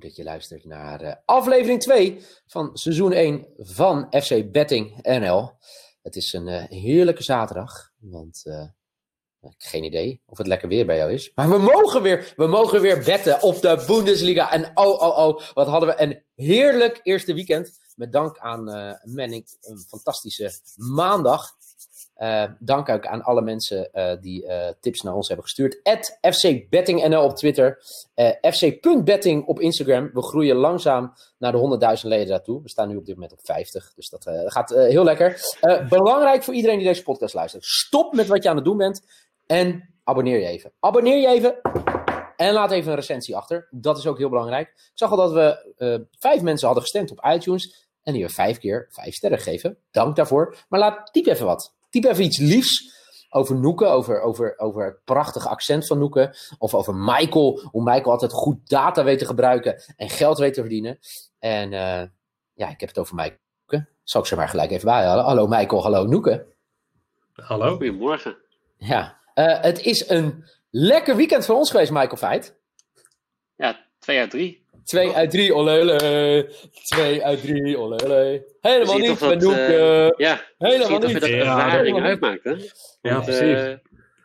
Dat je luistert naar uh, aflevering 2 van seizoen 1 van FC Betting NL. Het is een uh, heerlijke zaterdag, want uh, ik heb geen idee of het lekker weer bij jou is. Maar we mogen weer, we mogen weer betten op de Bundesliga. En oh, oh, oh, wat hadden we een heerlijk eerste weekend. Met dank aan Manning, een fantastische maandag. Uh, dank ook aan alle mensen uh, die uh, tips naar ons hebben gestuurd. At FCBettingNL op Twitter. FC.betting op Instagram. We groeien langzaam naar de 100.000 leden daartoe. We staan nu op dit moment op 50. Dus dat gaat heel lekker. belangrijk voor iedereen die deze podcast luistert. Stop met wat je aan het doen bent. En abonneer je even. Abonneer je even. En laat even een recensie achter. Dat is ook heel belangrijk. Ik zag al dat we vijf mensen hadden gestemd op iTunes. En die we vijf keer vijf sterren geven. Dank daarvoor. Maar laat typ even wat. Typ even iets liefs over Noeken, over, over, over het prachtige accent van Noeken. Of over Michael, hoe Michael altijd goed data weet te gebruiken en geld weet te verdienen. En uh, ja, ik heb het over Michael. Zal ik ze maar gelijk even bijhalen. Hallo Michael, hallo Noeken. Hallo. Goedemorgen. Ja, uh, het is een lekker weekend voor ons geweest, Michael Feit. Ja, twee uit drie. 2 uit 3, olele. 2 uit 3, olele. Helemaal niet, met. Uh, ja, helemaal niet. dat ervaring ja, uitmaakt, hè? Ja, Want, precies. Uh,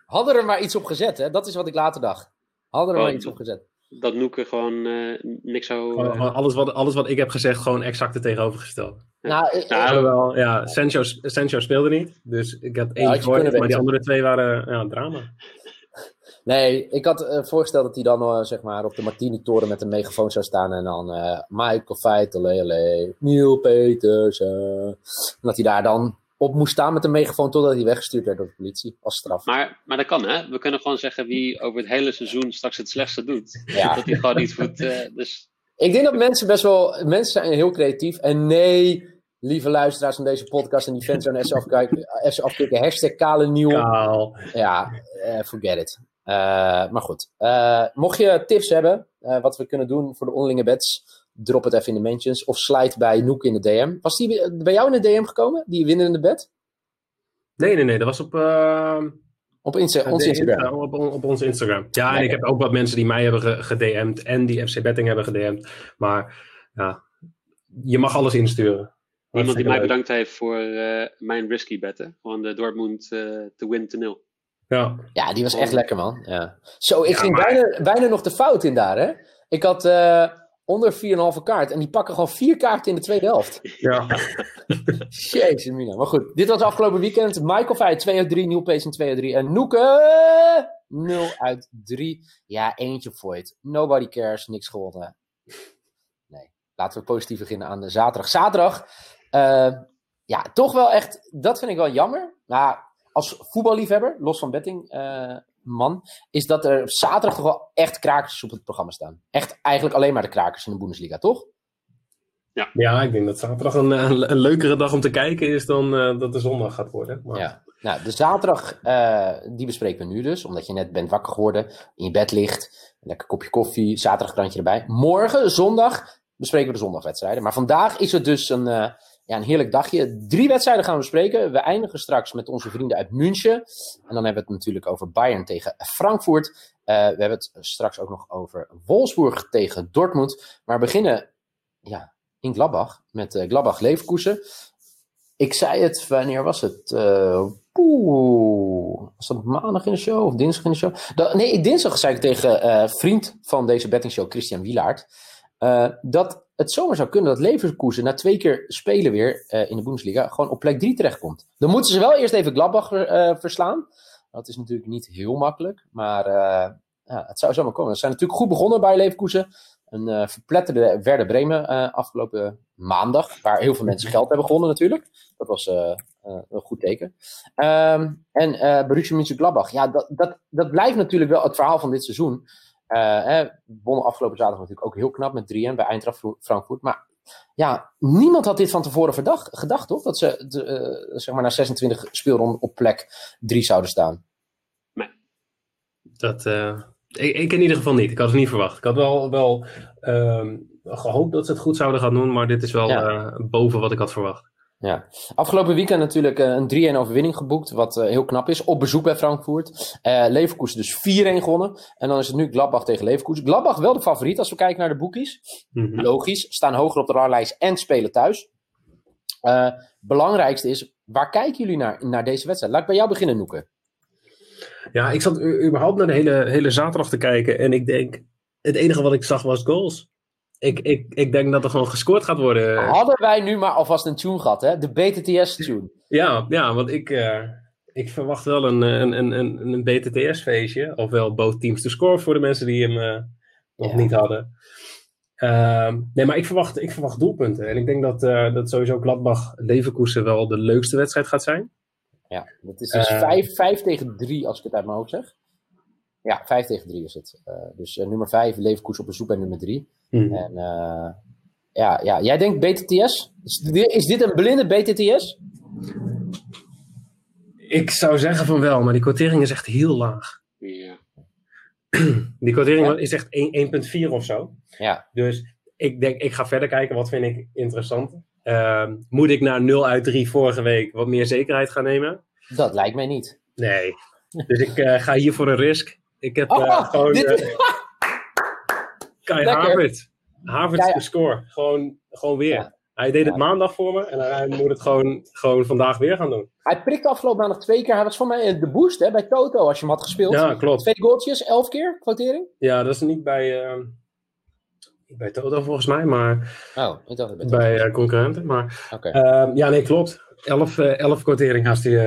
Hadden er maar iets op gezet, hè? Dat is wat ik later dacht. Hadden er maar iets op gezet. Dat Noeken gewoon uh, niks zou... Gewoon, alles, wat, alles wat ik heb gezegd, gewoon exact het tegenovergestelde. Nou, ik, nou, wel, ja, Sancho, Sancho speelde niet, dus ik had één ja, maar die andere twee waren ja, drama. Nee, ik had uh, voorgesteld dat hij dan uh, zeg maar op de Martini-toren met een megafoon zou staan. En dan uh, Michael Feitele, Neil Peters. En dat hij daar dan op moest staan met een megafoon totdat hij weggestuurd werd door de politie als straf. Maar, maar dat kan hè? We kunnen gewoon zeggen wie over het hele seizoen straks het slechtste doet. Ja. Dat hij gewoon niet goed... dus... Ik denk dat mensen best wel... Mensen zijn heel creatief. En nee, lieve luisteraars van deze podcast en die fans aan FC afkijken. Hashtag kale nieuw. Kaal. Ja, forget it. Uh, maar goed, uh, mocht je tips hebben uh, wat we kunnen doen voor de onderlinge bets, drop het even in de mentions of slide bij Noek in de DM. Was die bij jou in de DM gekomen, die winnende bet? Nee, nee, nee, dat was op, op Insta ons Instagram. Op, op, op ons Instagram. Ja, nee. en ik heb ook wat mensen die mij hebben gedM'd en die FC Betting hebben gedM'd. Maar ja, je mag alles insturen. Iemand die mij bedankt heeft voor mijn risky betten. Gewoon de Dortmund te win te nul. Ja. ja, die was echt lekker, man. Ja. Zo, ik ja, ging maar... bijna, bijna nog de fout in daar, hè? Ik had uh, onder 4,5 kaart en die pakken gewoon vier kaarten in de tweede helft. Ja. Jezus, Mina. Maar goed, dit was afgelopen weekend. Michael Feit 2 uit 3, Nieuw Pace 2 uit 3 en Noeke 0 uit 3. Ja, eentje Voigt. Nobody cares, niks gewonnen. Nee, laten we positief beginnen aan de zaterdag. Zaterdag, uh, ja, toch wel echt, dat vind ik wel jammer. Nou, als voetballiefhebber, los van betting, uh, man, is dat er zaterdag toch wel echt krakers op het programma staan. Echt eigenlijk alleen maar de krakers in de Bundesliga, toch? Ja, ja ik denk dat zaterdag een, een, leukere dag om te kijken is dan uh, dat de zondag gaat worden. Maar... Ja, nou, de zaterdag, uh, die bespreken we nu dus, omdat je net bent wakker geworden, in je bed ligt, een lekker kopje koffie, zaterdagkrantje erbij. Morgen, zondag, bespreken we de zondagwedstrijden. Maar vandaag is het dus een, uh, ja, een heerlijk dagje. Drie wedstrijden gaan we bespreken. We eindigen straks met onze vrienden uit München. En dan hebben we het natuurlijk over Bayern tegen Frankfurt. Uh, we hebben het straks ook nog over Wolfsburg tegen Dortmund. Maar we beginnen ja, in Gladbach met uh, Gladbach Leverkusen. Ik zei het, wanneer was het? Uh, Oeh, was dat maandag in de show of dinsdag in de show? Nee, dinsdag zei ik tegen vriend van deze bettingshow, Christian Wielaert. Dat het zomaar zou kunnen dat Leverkusen na twee keer spelen weer uh, in de Bundesliga gewoon op plek 3 terechtkomt. Dan moeten ze wel eerst even Gladbach uh, verslaan. Dat is natuurlijk niet heel makkelijk, maar ja, het zou zomaar komen. Ze zijn natuurlijk goed begonnen bij Leverkusen. Een verpletterde Werder Bremen afgelopen maandag, waar heel veel mensen geld hebben gewonnen natuurlijk. Dat was een goed teken. Ehm, en uh, Borussia Mönchengladbach, ja, dat, dat, dat blijft natuurlijk wel het verhaal van dit seizoen. Uh, wonnen afgelopen zaterdag natuurlijk ook heel knap met 3-1 bij Eintracht Frankfurt. Maar ja, niemand had dit van tevoren verdacht, gedacht, toch? Dat ze de, zeg maar na 26 speelronden op plek 3 zouden staan. Nee. Dat, ik, ik, in ieder geval niet. Ik had het niet verwacht. Ik had wel, wel ehm, gehoopt dat ze het goed zouden gaan doen, maar dit is wel boven wat ik had verwacht. Ja, afgelopen weekend natuurlijk eh, een 3-1 overwinning geboekt, wat eh, heel knap is. Op bezoek bij Frankfurt. Uh, Leverkusen dus 4-1 gewonnen. En dan is het nu Gladbach tegen Leverkusen. Gladbach wel de favoriet als we kijken naar de boekies. Mhm. Logisch, staan hoger op de ranglijst en spelen thuis. Uh, belangrijkste is, waar kijken jullie naar, naar deze wedstrijd? Laat ik bij jou beginnen, Noeke. Ja, ik zat überhaupt naar de hele, hele zaterdag te kijken. En ik denk, het enige wat ik zag was goals. Ik, ik, ik denk dat er gewoon gescoord gaat worden. Hadden wij nu maar alvast een tune gehad, hè? De BTTS-tune. Ja, ja, want ik, uh, ik verwacht wel een, een, een, een, een BTTS-feestje. Ofwel both teams to score voor de mensen die hem uh, nog niet hadden. Uh, nee, maar ik verwacht, ik verwacht doelpunten. En ik denk dat, uh, dat sowieso Gladbach-Leverkusen wel de leukste wedstrijd gaat zijn. Ja, dat is dus 5 tegen 3 als ik het uit mijn hoofd zeg. Ja, 5 tegen 3 is het. dus nummer 5, Leverkusen op bezoek bij nummer 3. Mhm. En uh, ja, ja, jij denkt BTTS? Is dit een blinde BTTS? Ik zou zeggen van wel, maar die quotering is echt heel laag. Ja. Die quotering is echt 1,4 of zo. Ja. Dus ik denk, ik ga verder kijken, wat vind ik interessant. Uh, moet ik naar 0 uit 3 vorige week wat meer zekerheid gaan nemen? Dat lijkt mij niet. Nee. Dus ik uh, ga hier voor een risk. Ik heb uh, oh, gewoon... Dit... Kai Havertz. Havertz de score. Gewoon, gewoon weer. Hij deed het maandag voor me en hij moet het gewoon, gewoon vandaag weer gaan doen. Hij prikte afgelopen maandag twee keer. Hij was voor mij de boost hè, bij Toto als je hem had gespeeld. Ja, klopt. Twee goaltjes, elf keer quotering. Ja, dat is niet bij, uh, bij Toto volgens mij, maar oh, ik dacht bij, bij uh, concurrenten. Maar okay. uh, ja, nee, klopt. Elf, uh, elf quotering als, die,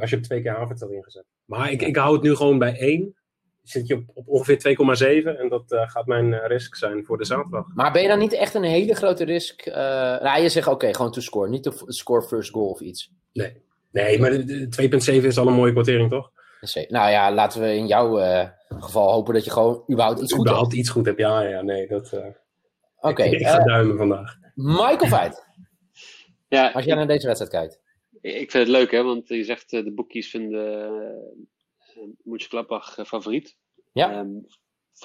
als je twee keer Havertz had ingezet. Maar ik, ik hou het nu gewoon bij één zit je op, op ongeveer 2,7 en dat uh, gaat mijn uh, risk zijn voor de zaterdag. Maar ben je dan niet echt een hele grote risk? Uh, nou, je zegt oké, okay, gewoon to score, niet to score first goal of iets. Nee, nee maar 2,7 is al een mooie kwartering, toch? Nou ja, laten we in jouw geval hopen dat je gewoon überhaupt iets goed überhaupt hebt. iets goed hebt, ja, ja, nee, dat... Oké. Okay, ik, ik, ga duimen vandaag. Michael Veit. ja, als jij naar deze wedstrijd kijkt. Ik vind het leuk, hè, want je zegt de boekies vinden uh, Klappach favoriet. Ja. Um,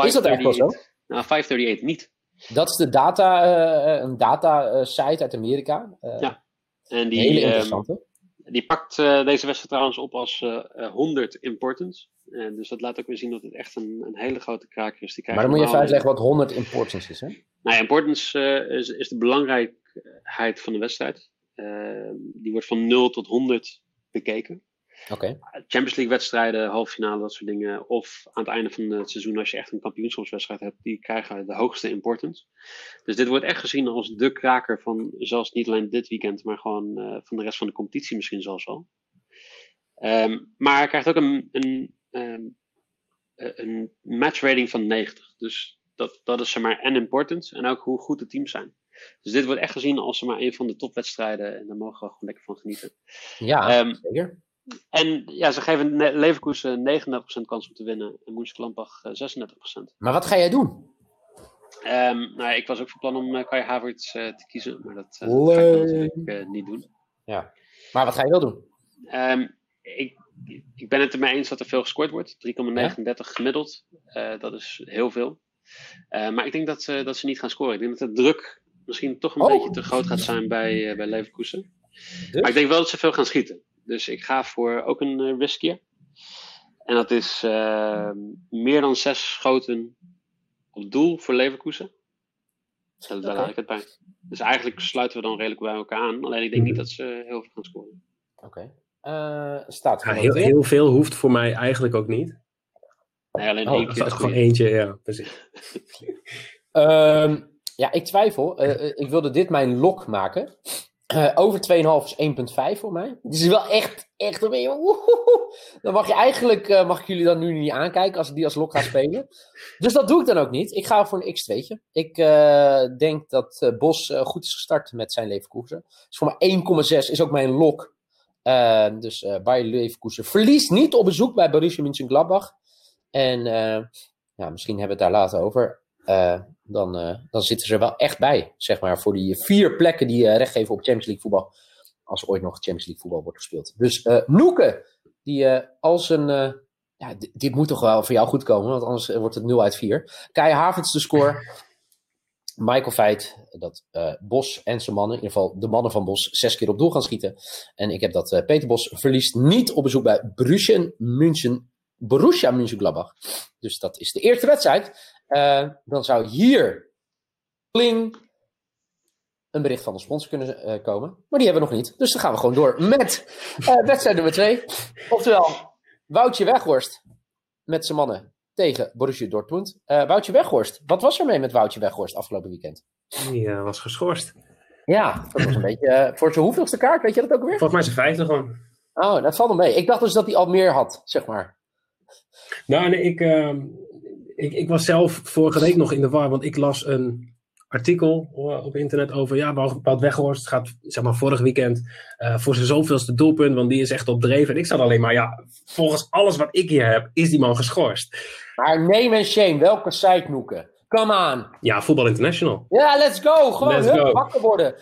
is dat eigenlijk wel zo? Nou, 538 niet. Dat is de data, uh, een data site uit Amerika. Uh, ja. En die, hele ehm, interessante. Um, die pakt deze wedstrijd trouwens op als 100 importance. En dus dat laat ook weer zien dat het echt een, een hele grote kraker is. Die maar dan moet je even uitleggen wat 100 importance is. Hè? Nou ja, importance is, is de belangrijkheid van de wedstrijd. Ehm, die wordt van 0 tot 100 bekeken. Okay. Champions League wedstrijden, halve finale, dat soort dingen. Of aan het einde van het seizoen, als je echt een kampioenschapswedstrijd hebt, die krijgen de hoogste importance. Dus dit wordt echt gezien als de kraker van zelfs niet alleen dit weekend, maar gewoon uh, van de rest van de competitie misschien zelfs wel. Um, maar hij krijgt ook een, een, um, een matchrating van 90. Dus dat, dat is zeg maar en importance en ook hoe goed de teams zijn. Dus dit wordt echt gezien als maar een van de topwedstrijden en daar mogen we gewoon lekker van genieten. Ja, um, zeker. En ja, ze geven Leverkusen 39% kans om te winnen en Mönchengladbach 36%. Eh, maar wat ga jij doen? Um, nou, ik was ook van plan om uh, Kai Havertz uh, te kiezen, maar dat, uh, dat ga ik natuurlijk niet doen. Ja, maar wat ga je wel doen? Um, ik, ik ben het ermee eens dat er veel gescoord wordt. 3,39 ja? gemiddeld. dat is heel veel. maar ik denk dat ze, dat ze niet gaan scoren. Ik denk dat de druk misschien toch een oh. beetje te groot gaat zijn bij, bij Leverkusen. Dus? Maar ik denk wel dat ze veel gaan schieten. Dus ik ga voor ook een uh, riskier. En dat is uh, meer dan zes schoten op doel voor Leverkusen. Daar okay. laat ik het bij. Dus eigenlijk sluiten we dan redelijk bij elkaar aan. Alleen ik denk niet mhm. dat ze heel veel gaan scoren. Oké. Okay. Uh, staat ja, heel, heel, veel hoeft voor mij eigenlijk ook niet. Nee, alleen oh, één keer. Gewoon eentje, ja, precies. um, ja, ik twijfel. Uh, ik wilde dit mijn lok maken. Uh, over 2,5 is 1,5 voor mij. Het is wel echt, echt een beetje. Dan mag je eigenlijk, uh, mag ik jullie dan nu niet aankijken als ik die als lok ga spelen. dus dat doe ik dan ook niet. Ik ga voor een x2'tje. Ik uh, denk dat Bos goed is gestart met zijn Leverkusen. Dus voor mij 1,6 is ook mijn lok dus uh, Bayer Leverkusen verliest niet op bezoek bij Borussia Mönchengladbach. En ja, misschien hebben we het daar later over. Dan, dan zitten ze er wel echt bij, zeg maar, voor die vier plekken die recht geven op Champions League voetbal. Als ooit nog Champions League voetbal wordt gespeeld. Dus Noeke, die als een... ja, dit moet toch wel voor jou goed komen, want anders wordt het 0 uit 4. Kai Havens de score. Michael Feit dat Bos en zijn mannen, in ieder geval de mannen van Bos, zes keer op doel gaan schieten. En ik heb dat Peter Bos verliest niet op bezoek bij Borussia München, Borussia Mönchengladbach. Dus dat is de eerste wedstrijd. Uh, dan zou hier pling een bericht van de sponsor kunnen komen. Maar die hebben we nog niet. Dus dan gaan we gewoon door met wedstrijd nummer twee. Oftewel, Woutje Weghorst met zijn mannen tegen Borussia Dortmund. Uh, Woutje Weghorst, wat was er mee met Woutje Weghorst afgelopen weekend? Die was geschorst. Ja, dat was een beetje voor zijn hoeveelste kaart, weet je dat ook weer? Volgens mij zijn vijfde gewoon. Oh, dat valt hem mee. Ik dacht dus dat hij al meer had, zeg maar. Nou, nee, ik, ehm, ik, ik was zelf vorige week nog in de war, want ik las een artikel op internet over, ja, Wout Weghorst gaat, zeg maar, vorig weekend uh, voor zijn zoveelste doelpunt, want die is echt op dreef. En ik zat alleen maar, ja, volgens alles wat ik hier heb, is die man geschorst. Maar name en shame, welke site noeken? Come on. Ja, Voetbal International. Ja, let's go. Gewoon let's hup, wakker worden.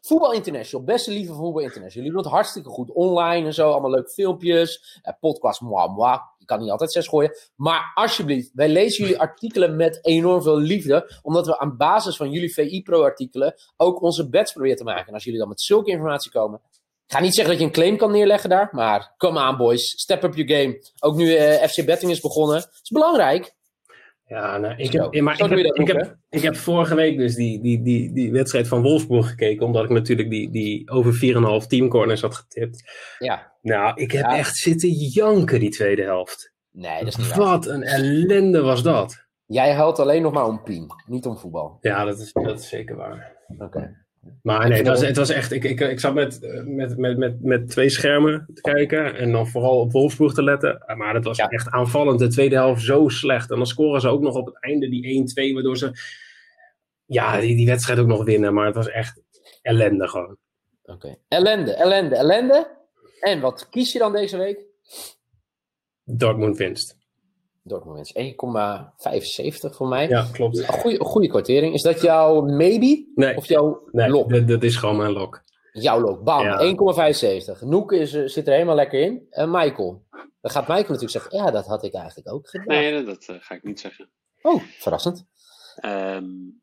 Voetbal International, beste lieve Voetbal International. Jullie doen het hartstikke goed. Online en zo, allemaal leuke filmpjes. Eh, podcast, moi, moi. Je kan niet altijd zes gooien. Maar alsjeblieft, wij lezen jullie artikelen met enorm veel liefde. Omdat we aan basis van jullie VI Pro artikelen ook onze bets proberen te maken. En als jullie dan met zulke informatie komen, ik ga niet zeggen dat je een claim kan neerleggen daar, maar come on boys, step up your game. Ook nu uh, FC Betting is begonnen. Het is belangrijk. Ja, nou, ik, heb, maar ik, heb, ik, heb, ik heb vorige week dus die, die, die, die wedstrijd van Wolfsburg gekeken, omdat ik natuurlijk die, die over 4,5 teamcorners had getipt. Ja. Nou, ik heb echt zitten janken die tweede helft. Nee, dat is niet Wat een ellende was dat. Jij huilt alleen nog maar om Pien, niet om voetbal. Ja, dat is, dat is zeker waar. Oké. Maar nee, het was, het was echt. Ik, ik, ik zat met, met, met, met, met twee schermen te kijken. En dan vooral op Wolfsburg te letten. Maar het was echt aanvallend. De tweede helft zo slecht. En dan scoren ze ook nog op het einde die 1-2. Waardoor ze. Ja, die, die wedstrijd ook nog winnen. Maar het was echt ellende gewoon. Oké. Ellende, ellende, ellende. En wat kies je dan deze week? Dortmund winst. Dortmund 1,75 voor mij. Ja, klopt. Een goede, goede kwartering. Is dat jouw maybe? Nee. Of jouw nee, lok? Dat, is gewoon mijn lok. Jouw lok, bam. 1,75. Noek is, eh, zit er helemaal lekker in. En Michael. Dan gaat Michael natuurlijk zeggen, ja, dat had ik eigenlijk ook gedaan. Nee, dat uh, ga ik niet zeggen. Oh, verrassend. Um,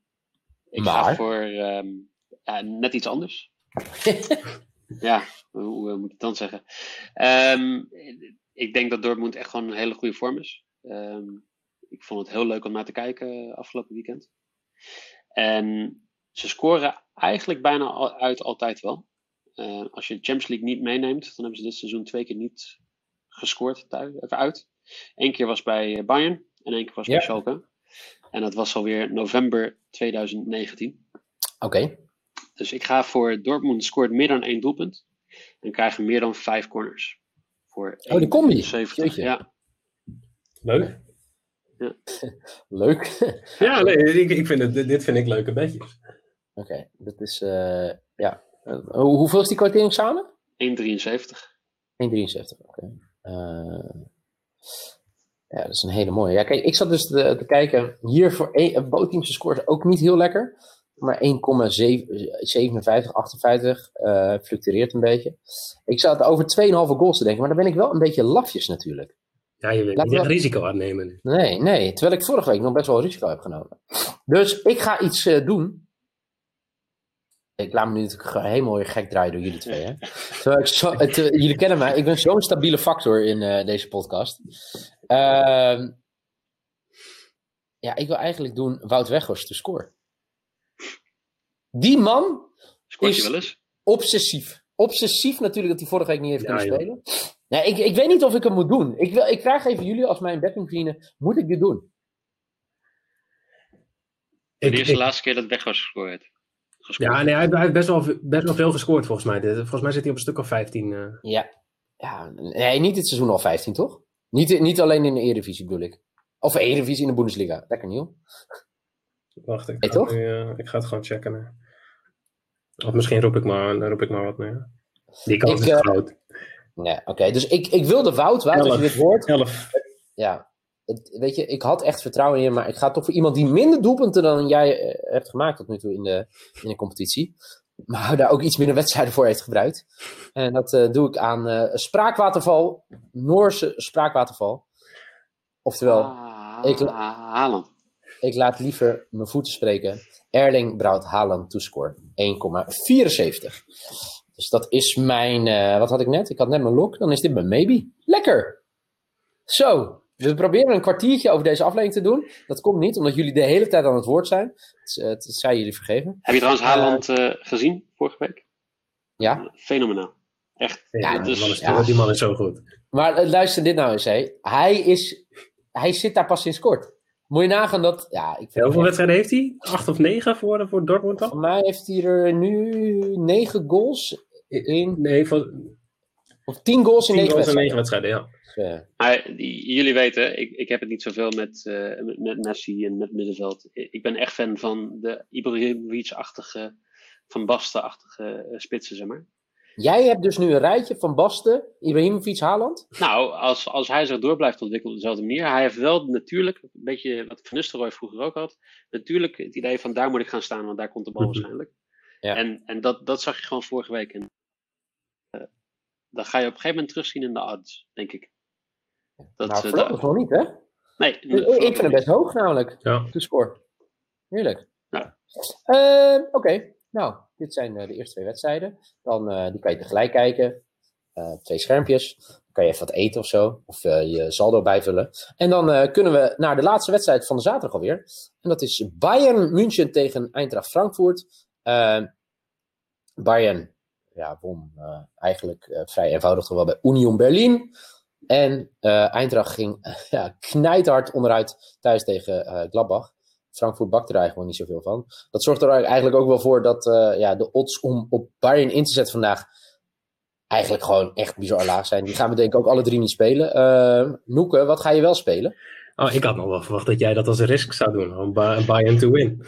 ik maar... ga voor um, ja, net iets anders. ja, hoe, moet ik het dan zeggen? Um, ik denk dat Dortmund echt gewoon een hele goede vorm is. Um, ik vond het heel leuk om naar te kijken afgelopen weekend. En ze scoren eigenlijk bijna uit altijd wel. Uh, als je de Champions League niet meeneemt, dan hebben ze dit seizoen twee keer niet gescoord thuis, even uit. Eén keer was bij Bayern en één keer was bij Schalke. En dat was alweer november 2019. Oké. Okay. Dus ik ga voor Dortmund scoort meer dan één doelpunt. En krijgen meer dan vijf corners. Voor oh, die combi. 70. Ja. Leuk. Ja. Leuk. ja, nee, ik, ik vind het, dit vind ik leuke bedjes. Oké, okay, dat is, uh, ja. Uh, hoeveel is die kwartering samen? 1,73. 1,73, oké. Okay. Uh, ja, dat is een hele mooie. Ja, kijk, ik zat dus te, te kijken. Hier voor een, Bootteams scoort ook niet heel lekker. Maar 1,57, 58 uh, fluctueert een beetje. Ik zat over 2,5 goals te denken. Maar dan ben ik wel een beetje lafjes natuurlijk. Ja, je wil niet risico aannemen. Nee, nee. Terwijl ik vorige week nog best wel risico heb genomen. Dus ik ga iets uh, doen. Ik laat me nu natuurlijk helemaal weer gek draaien door jullie twee. Hè? ik zo, het, uh, jullie kennen mij. Ik ben zo'n stabiele factor in uh, deze podcast. Ehm, ja, ik wil eigenlijk doen Wout Weghorst te score. Die man Scoort is wel eens? obsessief. Obsessief natuurlijk dat hij vorige week niet heeft ja, kunnen spelen. Nee, ik, ik weet niet of ik het moet doen. Ik, wil, ik vraag even jullie als mijn bettingvrienden, moet ik dit doen? Dit is de laatste keer dat Weg was gescoord. Ja, nee, hij, hij, heeft best wel, best wel veel gescoord volgens mij. Volgens mij zit hij op een stuk of 15. Uh... Eh. Ja. ja, nee, niet dit seizoen al 15 toch? Niet, niet alleen in de Eredivisie bedoel ik. Of Eredivisie in de Bundesliga. Lekker nieuw. Wacht, ik ga, nu, uh, ik ga het gewoon checken. Of misschien roep ik maar, roep ik maar wat meer. Die kans Ik, is eh, groot. Nee, oké. Dus ik, ik wilde Wout, Wout, als je dit hoort. 11. Ja, het- weet je, ik had echt vertrouwen in je, maar ik ga toch voor iemand die minder doelpunten dan jij eh, hebt gemaakt tot nu toe in de, in de competitie. Maar daar ook iets minder wedstrijden voor heeft gebruikt. En dat eh, doe ik aan eh, Spraakwaterval, Noorse Spraakwaterval. Oftewel, Ah, ik- Haaland. Ik laat liever mijn voeten spreken. Erling Braut Haaland toescore 1,74. Dus dat is mijn, eh, wat had ik net? Ik had net mijn lock, dan is dit mijn maybe. Lekker! Zo, we proberen een kwartiertje over deze aflevering te doen. Dat komt niet, omdat jullie de hele tijd aan het woord zijn. Het, eh, het zijn jullie vergeven. Heb je trouwens Haaland eh, gezien vorige week? Ja, Fenomenaal. Echt. Ja, dus- die, man is, ja. die man is zo goed. maar luister dit nou eens. Hé. Hij, is, hij zit daar pas sinds kort. Moet je nagaan dat... Ja, ik vind Ja, hoeveel wedstrijden heeft hij? Acht of negen voor, voor Dortmund dan? Voor mij heeft hij er nu negen goals in... Nee, voor Of tien goals in tien negen wedstrijden. negen wedstrijden, ja. Dus, eh, Maar jullie weten, ik, ik heb het niet zoveel met, eh, met, met Messi en met middenveld. Ik ben echt fan van de Ibrahimovic-achtige, Van Basten-achtige eh, spitsen, zeg maar. Jij hebt dus nu een rijtje van Basten, Ibrahimovic, Haaland. Nou, als, als hij zich door blijft ontwikkelen op dezelfde manier. Hij heeft wel natuurlijk, een beetje wat Van Nistelrooy vroeger ook had. Natuurlijk het idee van daar moet ik gaan staan, want daar komt de bal Mhm. waarschijnlijk. Ja. En, en dat, dat zag je gewoon vorige week. En, eh, dat ga je op een gegeven moment terugzien in de odds, denk ik. Dat, nou, eh, voorlopig nog niet, hè? nee, Ik, ik vind hem best hoog namelijk, ja. de score. Heerlijk. Ja. Eh, Oké, nou, dit zijn eh, de eerste twee wedstrijden. Dan eh, die kan je tegelijk kijken. Eh, twee schermpjes. Dan kan je even wat eten of zo. Of je saldo bijvullen. En dan kunnen we naar de laatste wedstrijd van de zaterdag alweer. En dat is Bayern München tegen Eintracht Frankfurt. Bayern ja, won eigenlijk vrij eenvoudig wel bij Union Berlin. En eh Eintracht ging ja, knijthard onderuit thuis tegen Gladbach. Frankfurt bakte er eigenlijk wel niet zoveel van. Dat zorgt er eigenlijk ook wel voor dat eh, ja, de odds om op Bayern in te zetten vandaag eigenlijk gewoon echt bizar laag zijn. Die gaan we denk ik ook alle drie niet spelen. Eh Noeke, wat ga je wel spelen? Oh, ik had nog wel verwacht dat jij dat als risk zou doen. Om Ba- Bayern to win.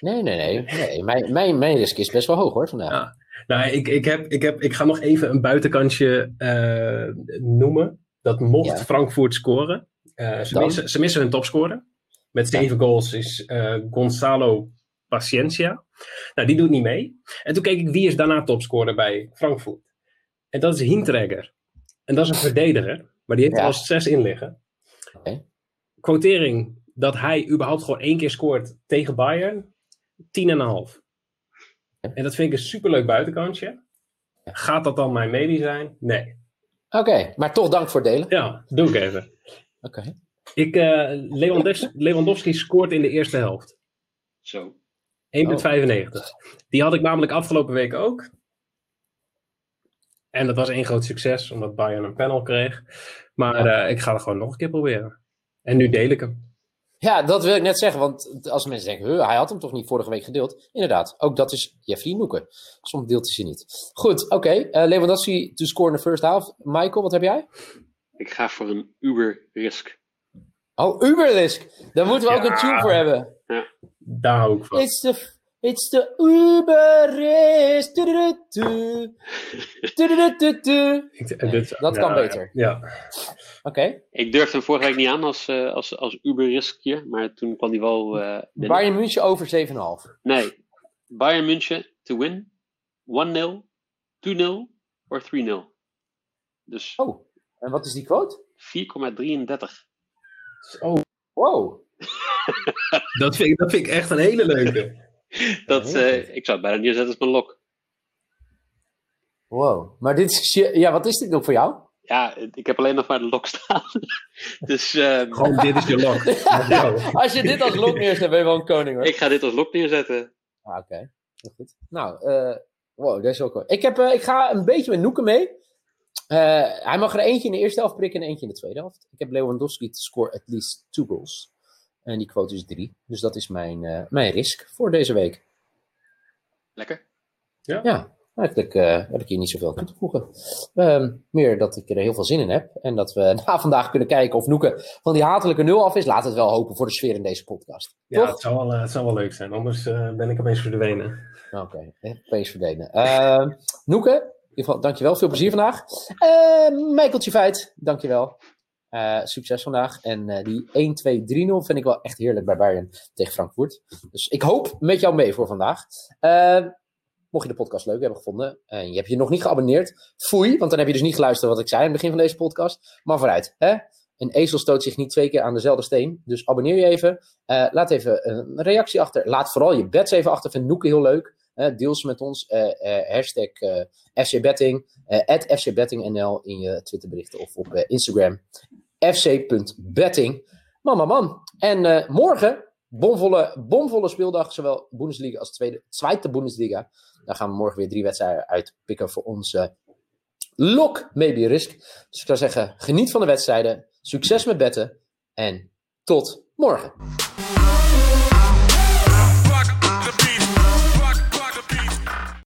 Nee, nee, nee. nee. Mijn, mijn, mijn risk is best wel hoog hoor vandaag. Ja. Nou, ik, ik, heb, ik, heb, ik ga nog even een buitenkantje eh, noemen. Dat mocht Ja. Frankfurt scoren. Eh, ze, missen, ze missen hun topscorer. Met zeven goals is eh, Gonzalo Paciencia. Nou, die doet niet mee. En toen keek ik wie is daarna topscorer bij Frankfurt. En dat is Hintregger. En dat is een verdediger. Maar die heeft er al zes in liggen. Oké. Quotering dat hij überhaupt gewoon één keer scoort tegen Bayern. 10,5. En dat vind ik een superleuk buitenkantje. Gaat dat dan mijn medie zijn? Nee. Oké, maar toch dank voor het delen. Ja, doe ik even. Oké. Ik, eh, Lewandowski, Lewandowski scoort in de eerste helft. 1,95. Zo. Die had ik namelijk afgelopen week ook. En dat was één groot succes, omdat Bayern een panel kreeg. Maar Ja. eh, ik ga het gewoon nog een keer proberen. En nu deel ik hem. Ja, dat wil ik net zeggen, want als mensen denken, "Huh, hij had hem toch niet vorige week gedeeld? Inderdaad, ook dat is Jeffrey Noeken. Soms deelt hij ze niet. Goed, oké. eh, Lewandowski to score in the first half. Michael, wat heb jij? Ik ga voor een Uber Risk. Oh, Uberrisk. Daar moeten we ook Ja. een tune voor hebben. Daar hou ik van. It's the, it's the eh, dat kan beter. Ja. Oké. Ik durfde hem vorige week niet aan als, eh, als, als Uber Riskje, maar toen kwam hij wel eh. Bayern München over 7,5. Nee, Bayern München to win 1-0, 2-0 of 3-0. Dus Oh, en wat is die quote? 4,33. Oh, Wow. dat, vind ik, dat vind ik echt een hele leuke. Dat, eh, ik zou het bijna neerzetten als mijn lok. Wow. Maar dit is, ja, wat is dit ook voor jou? Ja, ik heb alleen nog maar de lok staan. dus ehm, Gewoon, dit is je lok. Als je dit als lok neerzet, ben je wel een koning hoor. ik ga dit als lok neerzetten. Ah, oké. Goed. Nou, eh wow, dat is ook wel. Ik, heb, eh, ik ga een beetje met Noeken mee. Eh, hij mag er eentje in de eerste helft prikken en eentje in de tweede helft. Ik heb Lewandowski to score at least two goals. En die quote is drie. Dus dat is mijn, eh, mijn risk voor deze week. Lekker. Ja, eigenlijk eh, heb ik hier niet zoveel aan toe te voegen. Ehm, meer dat ik er heel veel zin in heb. En dat we na vandaag kunnen kijken of Noeken van die hatelijke nul af is. Laat het wel hopen voor de sfeer in deze podcast. Ja, Toch? het zou, wel, eh, het zou wel leuk zijn. Anders eh, ben ik opeens verdwenen. Oké, okay. opeens verdelen. Ehm Noeke, ieder geval, dankjewel. Veel plezier vandaag. Uh, Michaeltje Feit, dankjewel. Uh, succes vandaag. En uh, die 1-2-3-0 vind ik wel echt heerlijk bij Bayern tegen Frankfurt. Dus ik hoop met jou mee voor vandaag. Uh, mocht je de podcast leuk hebben gevonden en je hebt je nog niet geabonneerd, foei, want dan heb je dus niet geluisterd wat ik zei aan het begin van deze podcast. Maar vooruit, hè? Een ezel stoot zich niet twee keer aan dezelfde steen. Dus abonneer je even. laat even een reactie achter. Laat vooral je bets even achter. Vind Noeke heel leuk. Deel ze met ons. hashtag FCBetting. at FCBettingNL in je Twitterberichten of op Instagram fc.betting. Man, man, man. En morgen, bomvolle, bomvolle speeldag, zowel Bundesliga als tweede, tweede Bundesliga. Daar gaan we morgen weer drie wedstrijden uitpikken voor onze lock maybe risk. Dus ik zou zeggen, geniet van de wedstrijden, succes met betten en tot morgen.